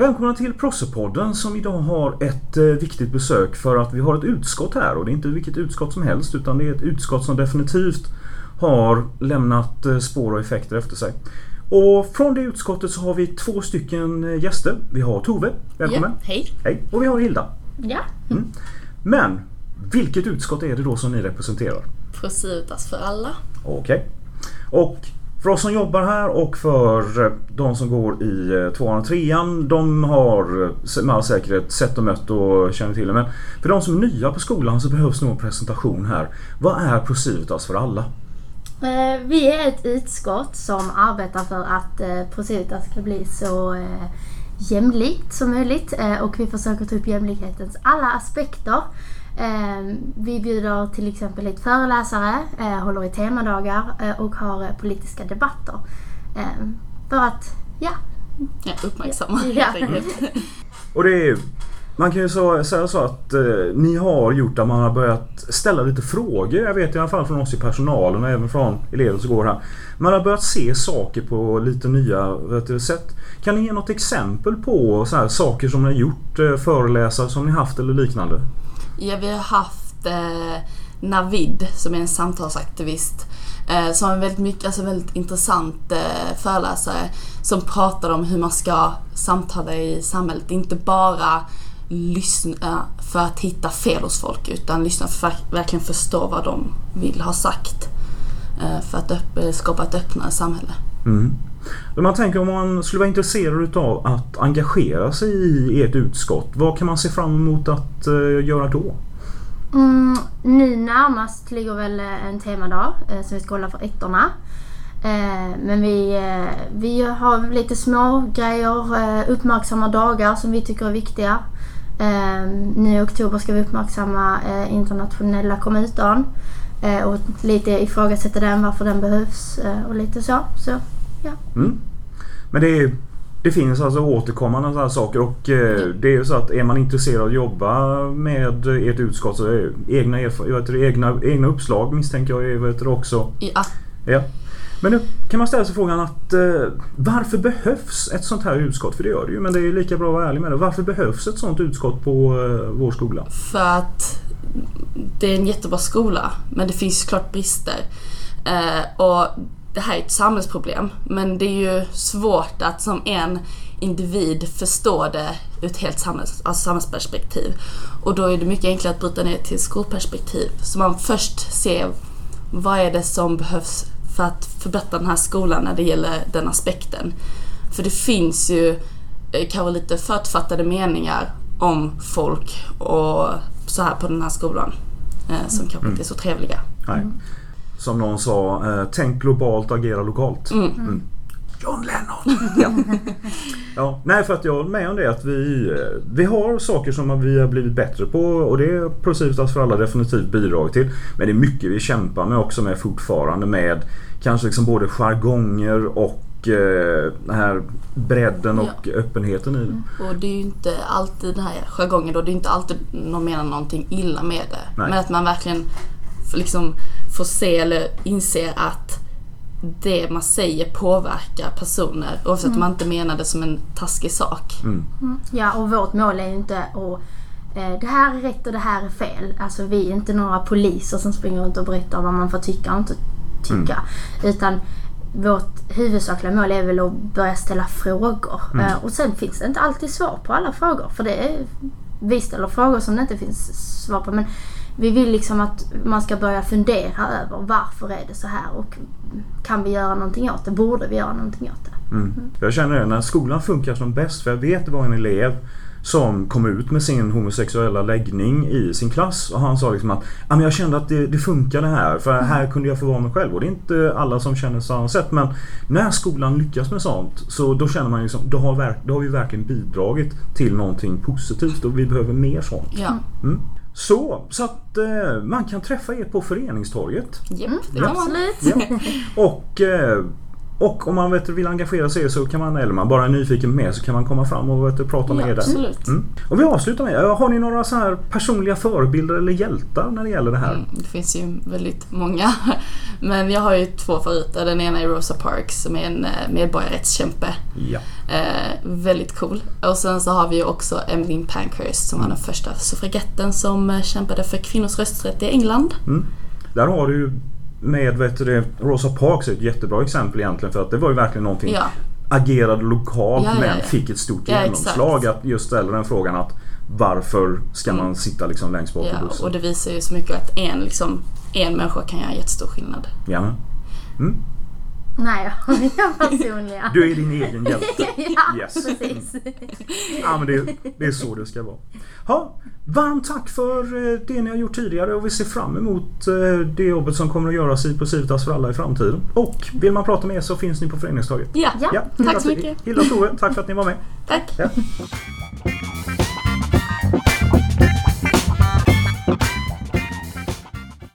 Välkomna till Prossepodden som idag har ett eh, viktigt besök för att vi har ett utskott här och det är inte vilket utskott som helst utan det är ett utskott som definitivt har lämnat eh, spår och effekter efter sig. Och från det utskottet så har vi två stycken eh, gäster. Vi har Tove, välkommen. Ja, hej. Hej. Och vi har Hilda. Ja. Men vilket utskott är det då som ni representerar? Prosutas för alla. Okej. Och för oss som jobbar här och för eh, de som går i eh, tvåan och trean. De har eh, med all säkerhet sett och mött och känner till det. Men för de som är nya på skolan så behövs nog en presentation här. Vad är Procivitas för alla? Vi är ett utskott som arbetar för att Procivitas ska bli så jämlikt som möjligt och vi försöker ta upp jämlikhetens alla aspekter. Eh, Vi bjuder till exempel hit föreläsare, eh, håller i temadagar eh, och har eh, politiska debatter. Eh, För att, ja, Ja, uppmärksamma Ja. helt enkelt. Och det är, man kan ju så, säga så att eh, ni har gjort att man har börjat ställa lite frågor. Jag vet i alla fall från oss i personalen och även från elever som går här. Man har börjat se saker på lite nya vet du, sätt. Kan ni ge något exempel på så här, saker som ni har gjort? Eh, föreläsare som ni haft eller liknande? Ja, vi har haft eh, Navid som är en samtalsaktivist. Eh, som är en väldigt, mycket, alltså väldigt intressant eh, föreläsare. Som pratar om hur man ska samtala i samhället. Inte bara lyssna eh, för att hitta fel hos folk utan lyssna för att verkligen förstå vad de vill ha sagt. Eh, för att upp, skapa ett öppnare samhälle. Mm. Om man tänker om man skulle vara intresserad utav att engagera sig i ert utskott. Vad kan man se fram emot att eh, göra då? Mm, nu närmast ligger väl eh, en temadag eh, som vi ska hålla för ettorna. Eh, men vi, eh, vi har lite små grejer, eh, uppmärksamma dagar som vi tycker är viktiga. Eh, nu i oktober ska vi uppmärksamma eh, internationella kommutan Eh, och lite ifrågasätta den, varför den behövs eh, och lite så. så ja. Mm. Men det, är, det finns alltså återkommande sådana här saker och eh, det är ju så att är man intresserad av att jobba med ert utskott så är egna, vet du, egna, egna uppslag misstänker jag är vet du, också. Ja, Ja. Men nu kan man ställa sig frågan att eh, varför behövs ett sånt här utskott? För det gör det ju men det är lika bra att vara ärlig med det. Varför behövs ett sånt utskott på eh, vår skola? För att det är en jättebra skola, men det finns såklart brister. Eh, och det här är ett samhällsproblem, men det är ju svårt att som en individ förstå det ur ett helt samhälls, alltså samhällsperspektiv. Och då är det mycket enklare att bryta ner till skolperspektiv. Så man först ser vad är det som behövs för att förbättra den här skolan när det gäller den aspekten. För det finns ju eh, kanske lite förutfattade meningar om folk och så här på den här skolan. Eh, som kanske inte är så trevliga. Nej. Som någon sa, eh, tänk globalt, agera lokalt. Mm. John Lennon! ja. ja. Nej, för att jag håller med om det att vi, eh, vi har saker som vi har blivit bättre på och det är Procivitas för alla definitivt bidrag till. Men det är mycket vi kämpar med också med fortfarande med kanske liksom både jargonger och eh, den här bredden och öppenheten i det. Och det är ju inte alltid den här jargongen då, det är inte alltid någon menar någonting illa med det. Nej. Men att man verkligen liksom får se eller inser att det man säger påverkar personer oavsett om man inte menar det som en taskig sak. Mm. Ja, och vårt mål är ju inte att eh, det här är rätt och det här är fel. Alltså vi är inte några poliser som springer runt och berättar vad man får tycka och inte tycka. Utan vårt huvudsakliga mål är väl att börja ställa frågor. Eh, och sen finns det inte alltid svar på alla frågor. För det är, vi ställer frågor som det inte finns svar på. Men vi vill liksom att man ska börja fundera över varför är det så här och kan vi göra någonting åt det? Borde vi göra någonting åt det? Mm. Jag känner det när skolan funkar som bäst. För jag vet det var en elev som kom ut med sin homosexuella läggning i sin klass och han sa liksom att "Ja, men jag kände att det, det funkade här för här kunde jag få vara mig själv och det är inte alla som känner samma sätt men när skolan lyckas med sånt så då känner man liksom då har, då har vi verkligen bidragit till någonting positivt och vi behöver mer sånt. Ja, Mm. Så, så att eh, man kan träffa er på föreningstorget. Kan man. Absolut. Ja. Och eh, Och om man vet, vill engagera sig så kan man, eller man bara är nyfiken med så kan man komma fram och vet, prata med Ja, er där. absolut. Mm. Och vi avslutar med, har ni några så här personliga förebilder eller hjältar när det gäller det här? Mm, det finns ju väldigt många. Men jag har ju två favoriter. Den ena är Rosa Parks som är en eh, medborgarrättskämpe. Ja. Eh, väldigt cool. Och sen så har vi ju också Emmeline Pankhurst som var den första suffragetten som eh, kämpade för kvinnors rösträtt i England. Där har du ju med vet du, Rosa Parks är ett jättebra exempel egentligen för att det var ju verkligen någonting Ja, agerade lokalt Ja, ja, men fick ett stort genomslag. exakt. Att just ställa den frågan att varför ska man sitta liksom längst bak i bussen? och det visar ju så mycket att en, liksom, en människa kan göra jättestor skillnad. Ja, men. Nej, jag har inga personliga. Du är din egen hjälte. ja, Yes. precis. Ja, men det, det är så det ska vara. Ha, varmt tack för eh, det ni har gjort tidigare och vi ser fram emot eh, det jobbet som kommer att göras i på Civitas för alla i framtiden. Och vill man prata med er så finns ni på Föreningstaget. Ja, Ja. Hilda- tack så mycket. Hilda och Tore, tack för att ni var med. Tack. Ja.